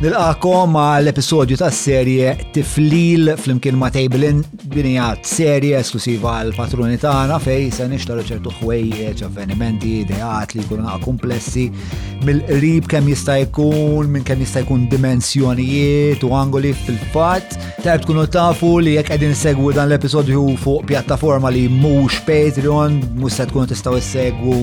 Nilqakom għal episodju ta' serje Tiflil flimkien ma' Tablin dinija serje esklusiva għal patruni tagħna fej se nixtaru ċertu ħwejjeġ, avvenimenti, ideat li jkunu naqa' komplessi mill-qrib kemm jista' jkun, minn kemm jista' jkun dimensjonijiet u angoli fil-fatt. Tajb tkunu tafu li jekk qegħdin segwu dan l-episodju fuq pjattaforma li mhux Patreon, mhux se tkunu tistgħu segwu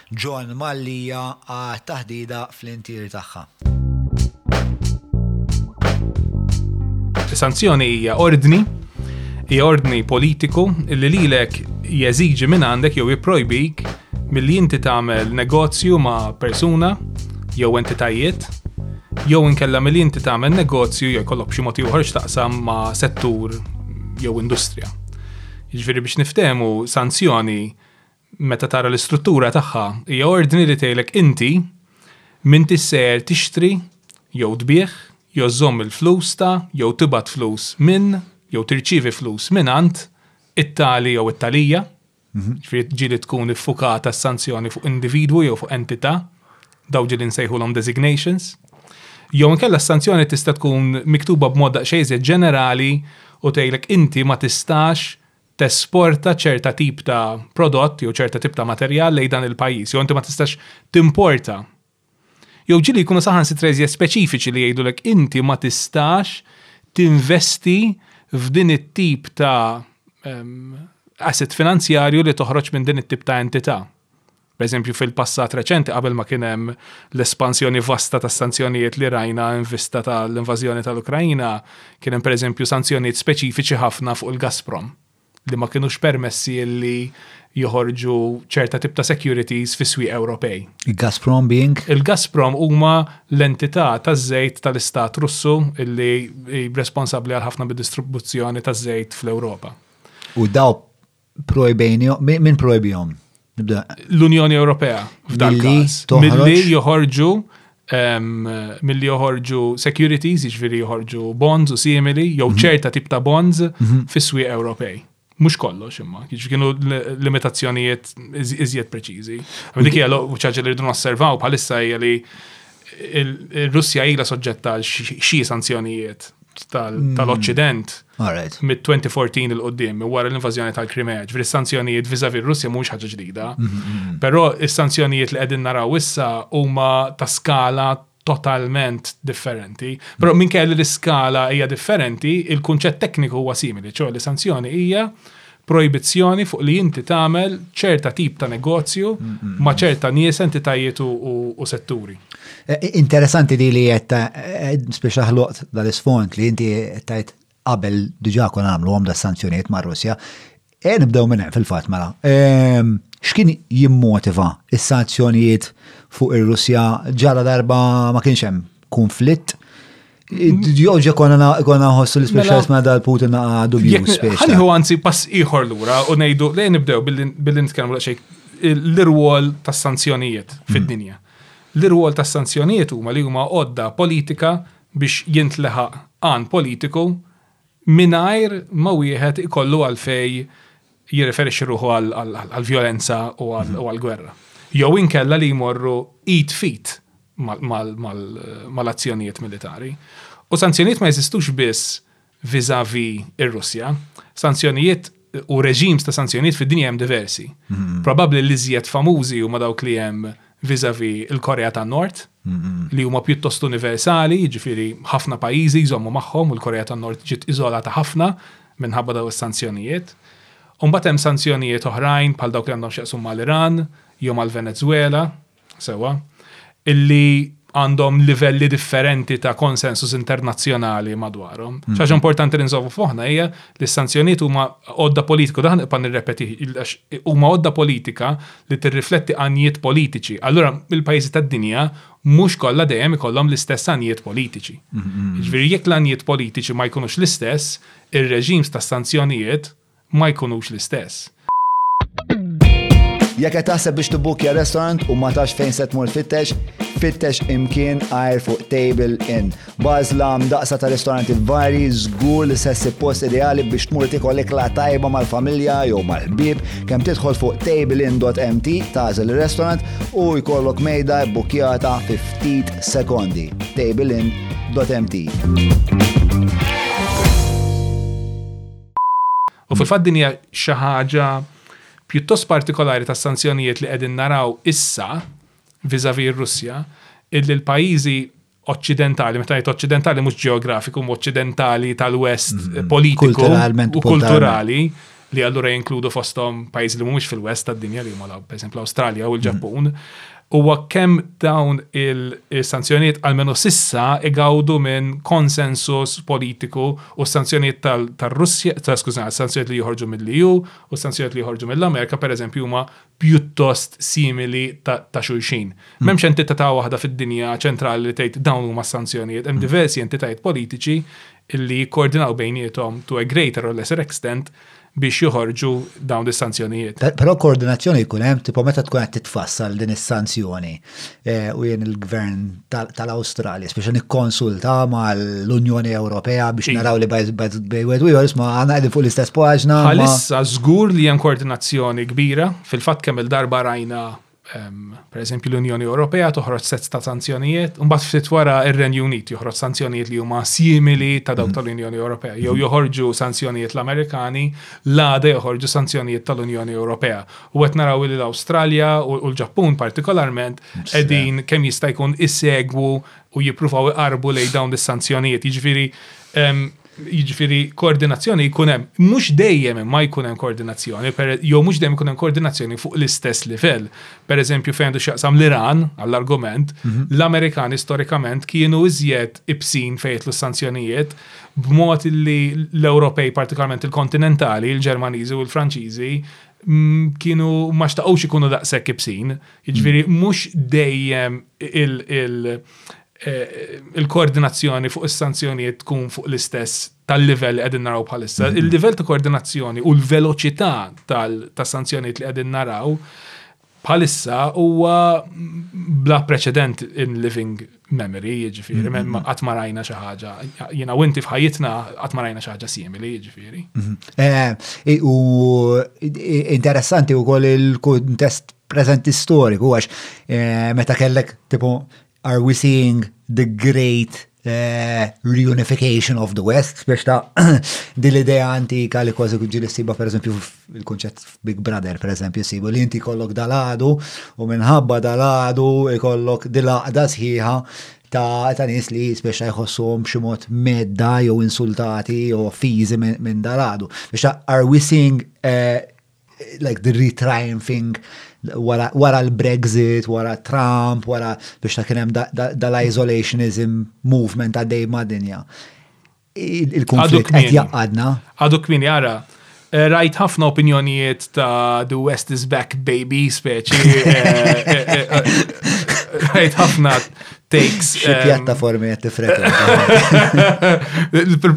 John Mallia għat-taħdida fl-intier tagħha. Sanzjoni hija ordni, hija ordni politiku li lilek jeżiġi minn għandek jew jipprojbik milli inti tagħmel negozju ma' persuna jew entitajiet jew inkella milli inti tagħmel negozju jew jkollok xi mod ieħor x'taqsam ma' settur jew industrija. Jiġifieri biex niftehmu sanzjoni Meta tara l-istruttura tagħha, hija ordni li tgħidlek inti m'intix sejjer tixtri jew tbigħ jew żżomm il-flus ta' jew tibgħat flus minn jew tirċievi flus mingħand it-tali jew it-talija, jiġifieri ġieli tkun iffukata s-sanzjoni fuq individwu jew fuq entità, dawn ġieli nsejħulhom designations. Jew inkella s-sanzjoni tista' tkun miktuba b'mod daqsxejn iżjed ġenerali u tgħidlek inti ma tistax tesporta ċerta tip ta' prodott jew ċerta tip ta' materjal lejn dan il-pajjiż, jew inti ma tistax timporta. Jew ġieli jkunu saħansitra iżjed speċifiċi li jgħidulek inti ma tistax tinvesti f'din it-tip ta' ehm, asset finanzjarju li toħroġ minn din it-tip ta' entità. B'eżempju, fil-passat reċenti qabel ma kien hemm l-espansjoni vasta ta' sanzjonijiet li rajna in vista tal-invażjoni tal-Ukraina, kien hemm pereżempju sanzjonijiet speċifiċi ħafna fuq il-Gazprom li ma kinux permessi li joħorġu ċerta tip ta' securities fis-swieq Ewropej. Il-Gazprom being? Il-Gazprom huma l-entità taż-żejt tal-Istat Russu li responsabbli għal ħafna bid-distribuzzjoni taż-żejt fl-Ewropa. U daw Min projbihom? L-Unjoni Ewropea f'dan każ. Milli joħorġu milli joħorġu securities, jiġifieri joħorġu bonds u simili, jew mhm. ċerta tip ta' bonds mhm. fis-swieq Ewropej. Mhux kollox imma, jiġifieri kienu limitazzjonijiet iżjed preċiżi. Dik hija ċaġa li rridu nosservaw bħalissa hija li il-Russja ila soġġetta għal xi sanzjonijiet Hmm. tal-Occident mit-2014 il-qoddim, wara l-invażjoni tal-Krimea, ġviri sanzjonijiet vizavi r-Russja mhux ħaġa ġdida. Hmm, hmm, Però is-sanzjonijiet li qegħdin naraw issa huma ta' skala totalment differenti. Però minn kelli l-iskala hija differenti, il-kunċett tekniku huwa simili, ċo li sanzjoni hija projbizzjoni fuq li inti tagħmel ċerta tip ta' negozju ma' ċerta nies, entitajiet u setturi. E, e, interessanti di li jett, e, speċa ħloqt dal-isfond li inti tajt qabel diġa kon għamlu għom da' sanzjoniet ma' Russja. E nibdew minn fil-fat mela. Ehm, x'kien jimmotiva is-sanzjonijiet fuq ir-Russja ġara darba ma kienx hemm konflitt Jow ġekona għana ħossu l-specialist ma dal Putin għadu bju speċi. Għalli hu għanzi pass iħor l-ura u nejdu li nibdew billi nitkellmu l xejk l-irwol tas sanzjonijiet mm. fid-dinja. L-irwol tas sanzjonijiet huma li huma għodda politika biex jintleħaq għan politiku mingħajr ma wieħed ikollu għalfejn jirriferixxi ruħu għall-vjolenza u għall-gwerra. Jew inkella li jmorru id f'id mal-azzjonijiet militari. U sanzjonijiet ma jeżistux biss vis-à-vis ir-Russja, sanzjonijiet u reġims ta' sanzjonijiet fid-dinja hemm diversi. Mm-hmm. Probabbli l-iżjed famużi huma dawk li hemm vizavi il-Korea tan-Nord, mm-hmm. li huma pjuttost universali, jiġifieri ħafna pajjiżi jżommu magħhom u l-Korea tan-Nord ġiet iżolata ħafna minħabba daw is-sanzjonijiet. Umbagħad hemm sanzjonijiet oħrajn bħal dawk li għandhom x'jaqsmu mal-Iran jew mal-Venezuela, Sewwa, illi għandhom livelli differenti ta' konsensus internazzjonali madwarhom. Mm. Xaġa importanti li nżovu fuħna hija li s-sanzjonijiet huma għodda politika, daħan iqpa nirrepeti, huma għodda politika li tirrifletti għanijiet politiċi. Allura il-pajjiżi tad-dinja mhux kollha dejjem ikollhom l-istess għanijiet politiċi. Mm-hmm. Ġifieri jekk l-għanijiet politiċi ma jkunux l-istess, ir-reġims ta' sanzjonijiet ma jkunux l-istess. Jekk qed taħseb biex tibbukja restaurant u ma tax fejn se tmur fittex, fittex imkien għajr fuq Table Inn. Bażla mdaqsa ta' ristoranti varji żgur li se ssib post ideali biex tmur tikol ikla tajba mal-familja jew mal-ħbieb kemm tidħol fuq tableinn.mt tażel ir-restaurant u jkollok mejda bbukjata fi ftit sekondi. tableinn.mt U fil-fatt din hija xi ħaġa pjuttost partikolari tas sanzjonijiet li qegħdin naraw issa vizavi r-Russja, illi l-pajjiżi occidentali, meta jgħid occidentali mhux ġeografiku, mhux occidentali tal-West mm, mm, politiku u kulturali li allura jinkludu fosthom pajjiżi li mhumiex fil-West tad-dinja li huma pereżempju l-Awstralja u l-Ġappun. Mm. huwa kemm dawn is-sanzjonijiet, almenu s'issa, igawdu minn konsensus politiku u s-sanzjonijiet tar-Russja, skużani, s-sanzjonijiet li joħorġu mill-EU u s-sanzjonijiet li joħorġu mill-Amerika, pereżempju, huma pjuttost simili ta' xulxin. M'hemmx entità waħda fid-dinja ċentrali li tgħid dawn huma s-sanzjonijiet. Hemm diversi entitajiet politiċi li jikkoordinaw bejniethom to a greater or lesser extent, biex joħorġu dawn is-sanzjonijiet. Però koordinazzjoni jkun hemm tipo meta tkun qed titfassal din is-sanzjoni eh, u jien il-gvern tal-Awstralja biex nikkonsulta mal-Unjoni Ewropea biex naraw li bejwed u jors ma għandna qegħdin fuq l-istess paġna. Għalissa żgur li hemm koordinazzjoni kbira, fil-fatt kemm il-darba rajna per eżempju l-Unjoni Ewropea toħroġ sett ta' sanzjonijiet, mbagħad ftit wara ir-Renju Unit joħroġ sanzjonijiet li huma simili ta' dawk mhm. tal-Unjoni Ewropea, jew joħorġu sanzjonijiet l-Amerikani, l-għada joħorġu sanzjonijiet tal-Unjoni Ewropea. U qed naraw li l-Awstralja u l-Ġappun partikolarment qegħdin kemm jista' jkun isegwu u jippruvaw iqarbu lejn dawn is-sanzjonijiet. Jiġifieri jiġifieri koordinazzjoni jkun hemm. Mhux dejjem imma jkun hemm koordinazzjoni, jew mhux dejjem ikun hemm koordinazzjoni fuq l-istess livell. Pereżempju fejn għandu x'jaqsam l-Iran, għall-argument, mhm. l-Amerikani storikament kienu iżjed ibsin fejn jitlu sanzjonijiet b'mod li l-Ewropej, partikolarment il-kontinentali, il-Ġermaniżi u l-Franċiżi, mm, kienu ma xtaqgħux ikunu daqshekk ibsin. Jiġifieri mhm. mhux dejjem il- il-koordinazzjoni fuq is-sanzjonijiet tkun fuq l-istess tal-livell li qegħdin naraw bħalissa. Mhm. Il-livell ta' koordinazzjoni u l-veloċità tas-sanzjonijiet li qegħdin naraw bħalissa huwa bla preċedent in living memory, jiġifieri, mhm. qatt ma rajna xi ħaġa. Jiena u inti f'ħajjitna qatt ma rajna xi ħaġa simili, jiġifieri. Mhm. Eh, u interessanti wkoll il-kuntest preżenti storiku għax eh, meta kellek tipo Are we seeing the great uh, reunification of the West, biex ta' di l-idea antika li kważi ġili siba per eżempju il-konċett Big Brother per eżempju sibu li inti kollok daladu u minħabba daladu kollok dilaqda sħiħa ta' ta' nis li biex ta' jħossom ximot medda jew insultati jew fizi minn daladu. Biex ta' are we seeing uh, like the retriumphing wara, wara l-Brexit, wara Trump, wara biex ta' kienem dal-isolationism da, da movement għaddej ma' dinja. Il-konflitt qed jaqadna. Għadu kmin jara. Eh, rajt ħafna opinjonijiet ta' The West is Back Baby speċi. Eh, eh, rajt ħafna takes. Xi ehm, pjattaformi qed tifrekwenta?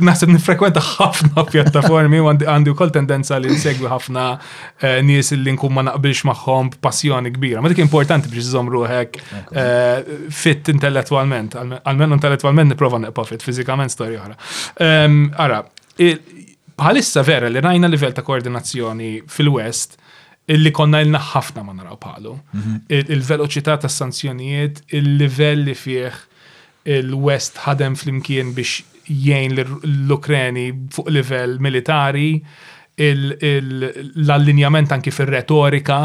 Naħseb nifrekwenta ħafna pjattaformi u għandi wkoll tendenza li nsegwi ħafna eh, nies li nkun ma naqbilx magħhom b'passjoni kbira. Ma dik importanti biex iżomm ruħek eh, fit intellettwalment, almenu intellettwalment nipprova neqpa' fit, fiżikament storja oħra. Ehm, ara, bħalissa vera li rajna livell ta' koordinazzjoni fil-West illi konna ilna ħafna ma naraw bħalu. Il-veloċità tas sanzjonijiet, il-livell li fih il-West ħadem flimkien biex jgħin l-Ukreni fuq livell militari, l-allinjament anki fir-retorika,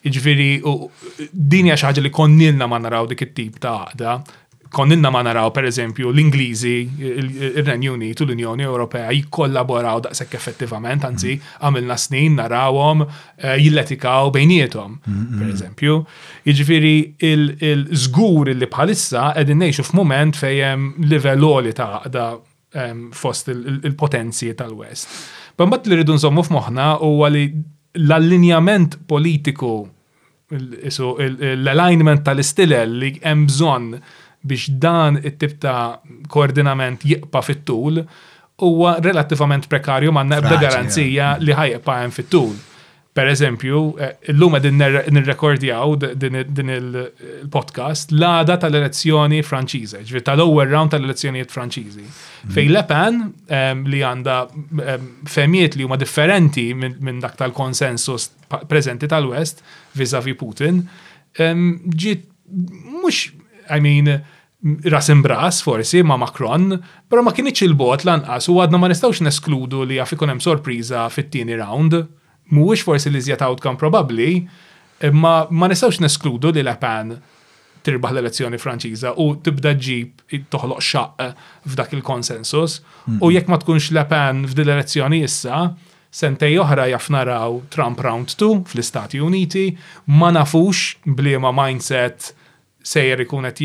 ġviri, din hija xi ħaġa li konnilna ma naraw dik it-tip ta' għaqda Konninna ma naraw per eżempju l-Ingliżi, il-Renju Unit u l-Unjoni Ewropea jikkollaboraw daqshekk effettivament, anzi għamilna snin narawhom eh, jilletikaw bejniethom, per eżempju. Jiġifieri il-żgur li bħalissa qegħdin ngħixu f'mument fejn livell għoli ta' għaqda fost il-potenzi tal-West. Bambat li rridu nżommu f'moħħna huwa li l-allinjament politiku l-alignment tal-istilel li hemm bżonn biex dan it-tip ta' koordinament jibqa' fit-tul huwa relattivament prekarju ma' ebda garanzija li ħajibqa' hemm fit-tul. Per eżempju, illum qegħdin nirrekordjaw din il-podcast l-għada tal-elezzjoni Franċiża, ġifieri tal-ewwel round tal-elezzjonijiet Franċiżi. Fejn Le Pen li għandha fehmiet li huma differenti minn dak tal-konsensus preżenti tal-West vis-a-vis Putin ġiet mhux I mean ras imbras forsi ma' Macron, però ma kienx il-bot lanqas u għadna ma nistgħux neskludu li jaf ikun hemm sorpriża fit-tieni round. Mhuwiex forsi li żjed outcome probabbli, imma ma nistgħux neskludu li Lepan tirbaħ l-elezzjoni Franċiża u tibda ġib toħloq xaqq f'dak il-konsensus. U jekk ma tkunx Lepan f'din l-elezzjoni issa, Sentej oħra jaf naraw Trump round two fl-Istati Uniti, ma nafux b'liema mindset sejjer ikun qed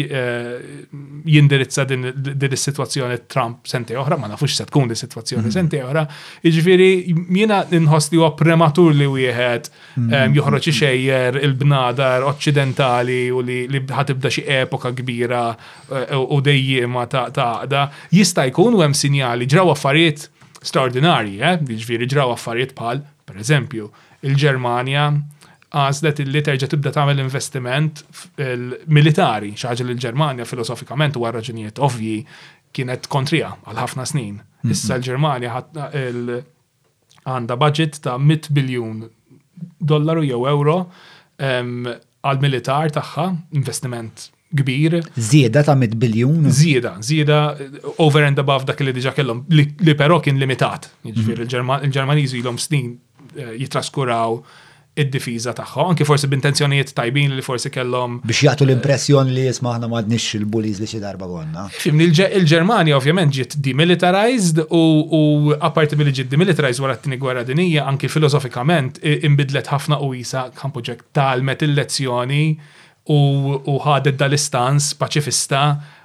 jindirizza din is-sitwazzjoni Trump sentej oħra, ma nafux se tkun is-sitwazzjoni mm-hmm. sentej oħra. Jiġifieri jiena nħoss li huwa prematur li wieħed mm-hmm. joħroġ ixejjer il-bnadar oċċidentali u li ħatibda xi epoka kbira eh, u dejjiema ta' għaqda. Jista' jkun u hemm sinjali ġraw affarijiet straordinarji, eh? jiġifieri ġraw affarijiet bħal, per eżempju, il-Ġermanja għażlet illi terġa' tibda tagħmel investiment militari, xi ħaġa li l-Ġermanja filosofikament huwa raġunijiet ovvji kienet kontrija għal ħafna snin. Mhm. Issa l-Ġermanja għandha budget ta' 100 biljun dollaru jew euro għall-militar tagħha, investiment kbir. Zieda ta' 100 biljun. Zieda, zieda over and above dak li diġa kellhom, li però kien limitat. Jiġifieri mhm. il-Ġermaniżi ilhom snin eh, jitraskuraw id-difiża tagħhom, anki forsi b'intenzjonijiet tajbin li forsi kellhom. Biex jagħtu l-impressjoni li jisma' aħna m'għadniex il-bullies li xi darba konna. Fimni il-Ġermanja ovvjament ġiet demilitarized u apparti milli ġiet demilitarized wara t-tieni gwerra dinija anki filosofikament inbidlet ħafna u isa kampu ġek tgħallmet il-lezzjoni u ħadet dal-istanz paċifista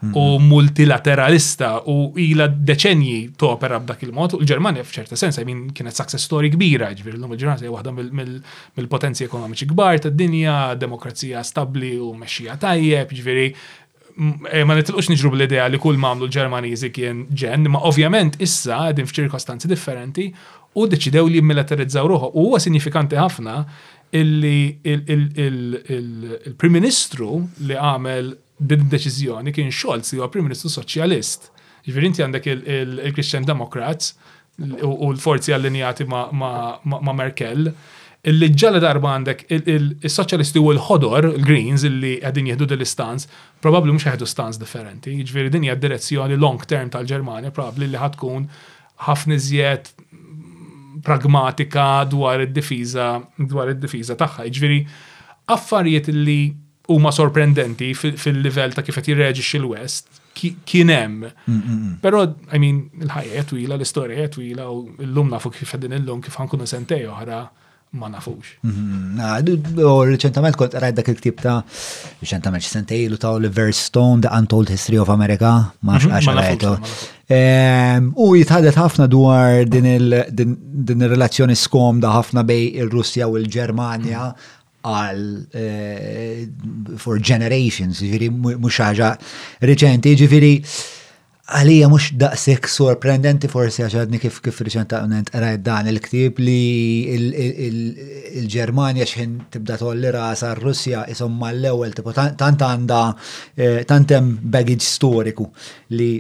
u mhm. multilateralista u ila deċenji topera b'dak il-mod. U l-Ġermanja f'ċerta sens, min kienet success story kbira, ġviri l-lum il-ġurnata hija waħda mill-potenzi ekonomiċi kbar tad-dinja, demokrazija stabbli u mexxija tajjeb, ġviri Eh, ma nitilqux niġru bl-idea li kull mamlu l-Ġermaniżi kien ġen, ma ovvjament issa għedin f'ċirkostanzi differenti u deċidew li jimmilitarizzaw ruħu. U huwa sinjifikanti ħafna illi il-Prim Ministru li għamel din deċiżjoni kien Scholz li huwa Prim Ministru Soċjalist. Ġifieri inti għandek il-Christian Democrats u l-forzi allinjati ma' Merkel, illi ġalla darba għandek il-soċjalisti u l-ħodor, il-Greens, illi għedin jihdu dil-istanz, probabli mux jihdu stanz differenti. Ġviri din hija direzzjoni long term tal-Ġermanja, probabli li ħatkun ħafna iżjed pragmatika dwar id-difiża dwar id-difiża tagħha. Ġviri affarijiet li huma sorprendenti fil-livell ta' kif qed jirreġixxi l-West kien hemm. Però, I mean, il-ħajja twila, l-istorja twila u l-lum nafu kif qegħdin illum kif ħankunu sentej oħra ma nafux. Mm-hmm. U reċentament kont rajt dak il-ktib ta' reċentament x'sentej ilu ta' Oliver Stone, The Untold History of America, ma mm-hmm. għax rajtu. Ehm, u jitħadet ħafna dwar din il-relazzjoni skomda ħafna bej il-Russja u l-Ġermanja għal for generations, ġifiri mhux ħaġa riċenti, ġifiri għalija mhux daqshekk sorprendenti forsi għax għadni kif kif riċentament qrajt dan il-ktieb li il-Ġermanja xħin tibda tolli rasa r-Russja isom mal-ewwel tipo tant għandha eh, tant hemm baggage storiku li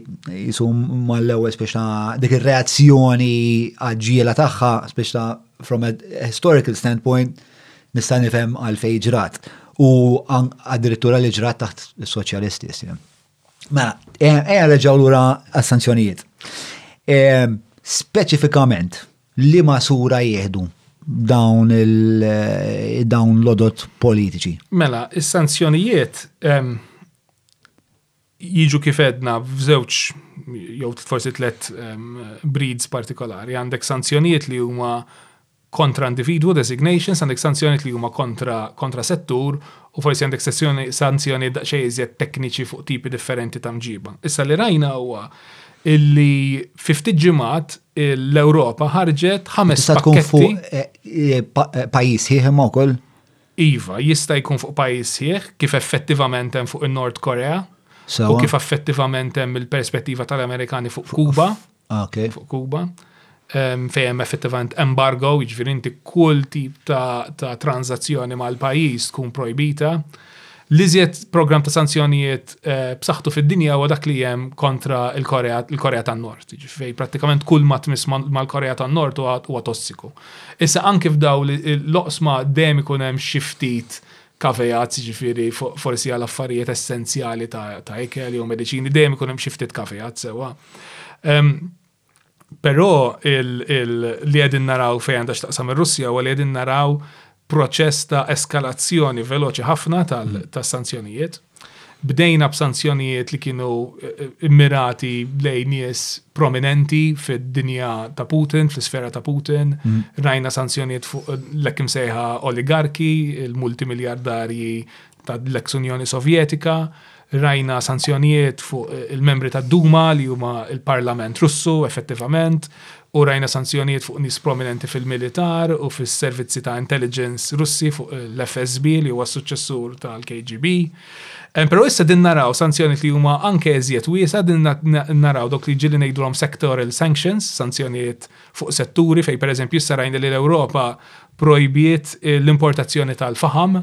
jisum mal-ewwel spiex ta' dik ir-reazzjoni għaġġiela tagħha spiex ta' from a historical standpoint Nista' nifhem għalfejn ġrat. U addirittura li ġrat taħt is-soċjalisti. Mela, ejja reġgħu lura għas-sanzjonijiet. Speċifikament li ma sura jieħdu dawn il-dawn l-odot politiċi. Mela, is-sanzjonijiet jiġu kif edna f'żewġ jew forsi tlet breeds partikolari. Għandek sanzjonijiet li huma kontra individual designations, għandek sanzjonijiet li huma kontra, kontra settur u forsi għandek sessjoni sanzjoni daqsxejn iżjed tekniċi fuq tipi differenti ta' mġiba. Issa li rajna huwa illi fi ftit ġimgħat l-Ewropa ħarġet ħames pakketti. Tkun fuq eh, eh, eh, pajjiż ħieħ imma wkoll Iva, jista' jkun fuq pajjiż sħiħ, kif effettivament hemm fuq in-Nord Korea, u kif effettivament hemm il-perspettiva tal-Amerikani fuq Kuba, fuq Kuba, fejn hemm effettivament embargo, jiġifieri inti kull tip ta' tranżazzjoni mal-pajjiż tkun projbita. L-iżjed programm ta' sanzjonijiet eh, b'saħħtu fid-dinja huwa dak li hemm kontra l-Korea tan-Nord, ġifej prattikament kull ma tmiss mal-Korea tan-Nord huwa tossiku. Issa anki f'daw l-oqsma dejjem ikun hemm xi ftit kavejat, ġifiri forsi għal affarijiet essenzjali ta' ikel jew mediċini, dejjem ikun hemm xi ftit kavejat sewa. Ehm, Però li qegħdin naraw fejn għandha x'taqsam ir-Russja u li qegħdin naraw proċess ta' eskalazzjoni veloċi ħafna tas-sanzjonijiet. Bdejna b'sanzjonijiet li kienu eh, immirati lejn nies prominenti fid-dinja ta' Putin, fl-isfera ta' Putin. Mm. Rajna sanzjonijiet fuq l-ekim sejħa oligarki, il-multimiljardarji ta' l-eks Unjoni Sovjetika, rajna sanzjonijiet fuq il-membri ta' Duma li huma il-Parlament Russu effettivament, u rajna sanzjonijiet fuq nies prominenti fil-militar u fis-servizzi ta' intelligence Russi fuq l-FSB li huwa s-suċċessur tal-KGB. Però issa din naraw sanzjonijiet li huma anke iżjed wiesa' din naraw dawk li jiġieli ngħidulhom sectoral sanctions, sanzjonijiet fuq setturi fejn pereżempju issa rajna li l-Ewropa projbiet l-importazzjoni tal-faħam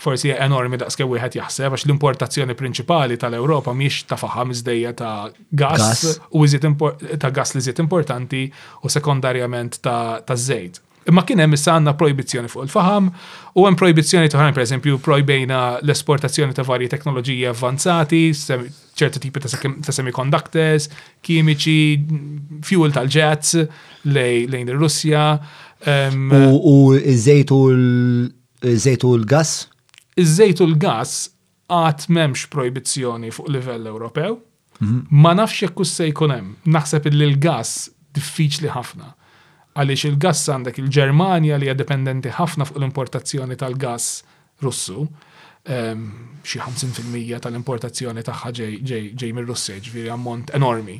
forsi enormi daqs kemm wieħed jaħseb għax l-importazzjoni prinċipali tal-Ewropa mhix ta' faħam iżdejja ta' gas u ta' gas li żied importanti u sekondarjament ta' żejt. Imma kien hemm issa għandna projbizzjoni fuq il-faħam u hemm projbizzjoni toħrajn pereżempju projbejna l-esportazzjoni ta' varji teknoloġiji avvanzati, ċerti tipi ta' semiconductors, kimiċi, fuel tal-ġets lejn ir-Russja. U żejt u l- Iż-żejt u l-gass? Iż-żejt u l-gass għad m'hemmx projbizzjoni fuq livell Ewropew. Ma nafx jekk hux se jkun hemm. Naħseb illi l-gass diffiċli ħafna. Għaliex il-gass għandek il-Ġermanja li hija dipendenti ħafna fuq l-importazzjoni tal-gass Russu. Xi 50 fil-mija tal-importazzjoni tagħha ġej mir-Russja, jiġifieri ammont enormi.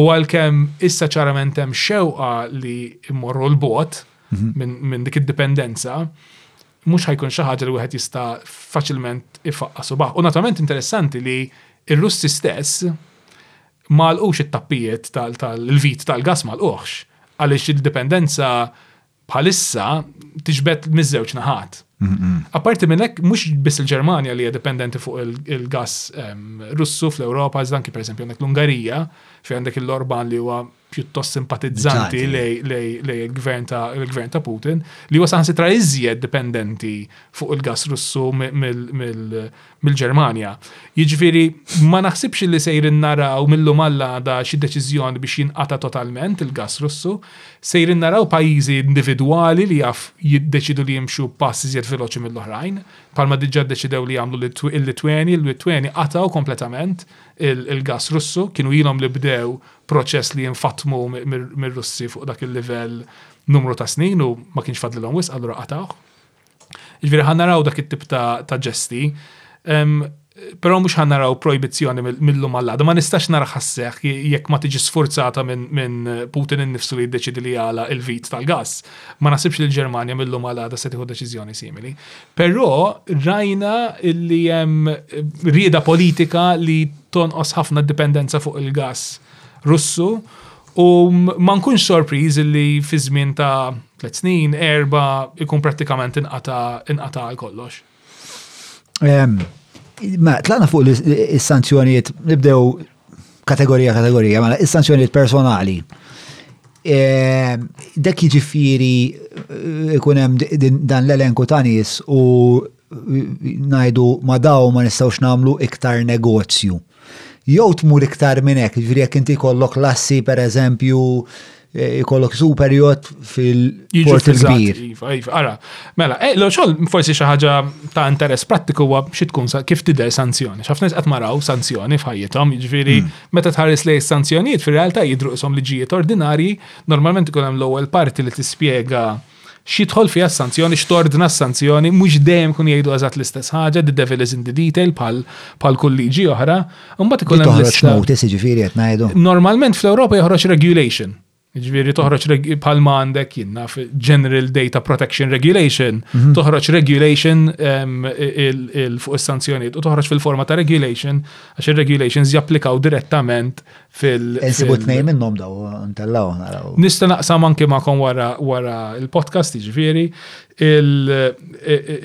U għalkemm issa ċarament hemm xewqa li mmorru 'l bogħod, minn dik id-dipendenza, mhux ħajkun xi ħaġa li wieħed jista' faċilment ifaqqa' subaħ. U naturalment interessanti li r-Russi stess ma għalqux it-tappijiet tal-vit tal-gas ma lquhx għaliex il-dipendenza bħalissa tiġbed miż-żewġ naħat. Apparti minn hekk mhux biss il-Ġermanja li hija dipendenti fuq il-gas ehm, Russu fl-Ewropa, iżda anki pereżempju għandek l-Ungarija fejn għandek il-Orban li huwa pjuttost simpatizzanti lej il-gvern ta' Putin li huwa saħansitra iżjed dipendenti fuq il-gas Russu mill-Ġermanja. Jiġifieri ma naħsibx li sejrin naraw mill-lum għall-għada xi deċiżjoni biex jinqata' totalment il-gas Russu, sejrin naraw pajjiżi individwali li jaf jiddeċidu li jimxu pass iżjed veloċi mill-oħrajn, bħalma diġà ddeċidew li jagħmlu l-Litweni, l-Litweni qatgħu kompletament il-gas Russu, kienu ilhom li bdew proċess li jinfatmu mir-Russi fuq dak il-livell numru ta' snin u ma kienx fadlilhom wisq allura qatawh. Ġifieri ħa naraw dak it-tip ta' ġesti. Però mhux ħa naraw projbizzjoni mill-lum għall ma nistax nara ħasseħ jekk ma tiġi sfurzata minn Putin innifsu li jiddeċidi li jagħlaq il-vit tal-gass. Ma naħsibx li l-Ġermanja mill-lum għal għada se tieħu deċiżjoni simili. Però rajna li hemm rieda politika li tonqos ħafna dipendenza fuq il-gas Russu u ma nkunx sorpriż li fi żmien ta' tliet snin, erba' ikun prattikament inqata' inqata' għal kollox. Ehm, ma tlaqna fuq is-sanzjonijiet nibdew kategorija kategorija, mela is-sanzjonijiet personali. Eh, dek jiġifieri eh, ikun hemm dan l-elenku ta' nies u ngħidu ma daw ma nistgħux nagħmlu iktar negozju. Jew tmur iktar minn hekk, jiġifieri jekk inti kollok lassi pereżempju Eh, ikollok super jott fil-port il-kbir. Iva, iva, ara, mela, eh, l xol forsi xaħġa ta' interess prattiku huwa xi tkun kif tidher sanzjoni. Xafna qed maraw sanzjoni f'ħajjithom, jiġifieri hmm. meta tħares lej sanzjonijiet fir-realtà jidru qishom liġijiet ordinarji, normalment ikun hemm l-ewwel parti li tispjega x'jidħol fiha s-sanzjoni, x'tordna s-sanzjoni, mhux dejjem ikunu jgħidu eżatt l-istess ħaġa, the devil is in the detail bħal kull liġi oħra. Imbagħad ikun hemm lista. Toħroġ notice jiġifieri qed ngħidu. Normalment fl-Ewropa joħroġ regulation. Ġviri toħroġ palma għandek jinna General Data Protection Regulation, mhm. toħroġ regulation fuq is-sanzjoniet u toħroġ fil-forma ta' regulation għax il-regulations japplikaw direttament fil- Insibu t-nej minnom daw, ntellaw naraw. Nista naqsam anki ma'kom wara wara il-podcast, ġifiri,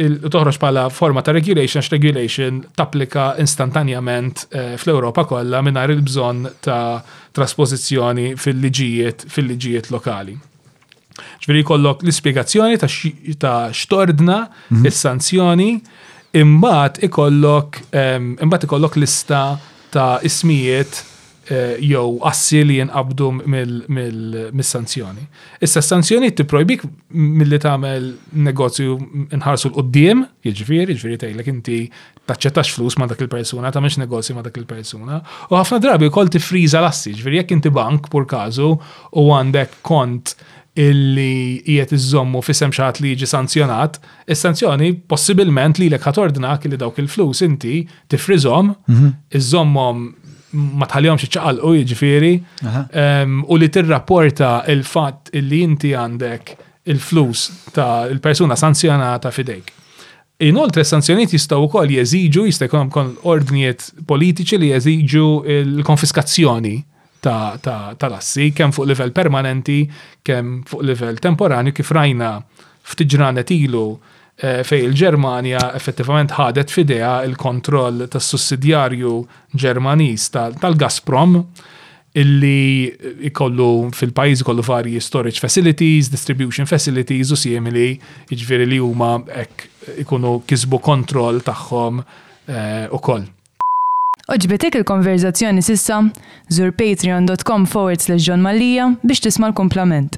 il-toħroġ pala forma ta' regulation, regulation tapplika instantanjament eh, fl-Europa kollha mingħajr il-bżonn ta' traspożizzjoni fil-liġijiet fil-liġijiet lokali. Ġviri kollok l-ispiegazzjoni ta' xtordna, mhm. il-sanzjoni, imbat ikollok, imbat ikollok lista ta' ismijiet eh, jew assi li jinqabdu mill-sanzjoni. Issa s-sanzjoni t-projbik mill-li tagħmel negozju nħarsu l-qoddim, jiġifieri, jiġifieri tgħidlek inti taċċettax flus ma' dak il-persuna, ta' negozju ma' dak il-persuna. U ħafna drabi kol tifriza lassi, ġviri jek inti bank pur kazu u għandek kont illi jiet iżommu fissem xaħat li jiġi sanzjonat, is-sanzjoni possibilment li l-ek ħatordnak li dawk il-flus inti tifrizom, mhm. iżommom ma tħallihomx iċċaqalqu jiġifieri u li tirrapporta il-fatt illi inti għandek il-flus ta' il-persuna sanzjonata fidejk. Inoltre, s-sanzjonijiet jistgħu wkoll jeżiġu, jista' jkun hemm ordnijiet politiċi li jeżiġu l-konfiskazzjoni tal-assi kemm fuq livell permanenti, kemm fuq livell temporanju kif rajna ftit ġranet ilu fejn il-Ġermanja effettivament ħadet f'idejha l-kontroll tas-sussidjarju Ġermaniż tal-Gazprom illi jkollu fil-pajjiż ikollu varji storage facilities, distribution facilities u simili, jiġifieri li huma hekk ikunu kisbu kontroll tagħhom eh, ukoll. Oġbitek il-konverżazzjoni s'issa? Żur patreon.com forward slash John Mallia biex tisma' l-kumplament.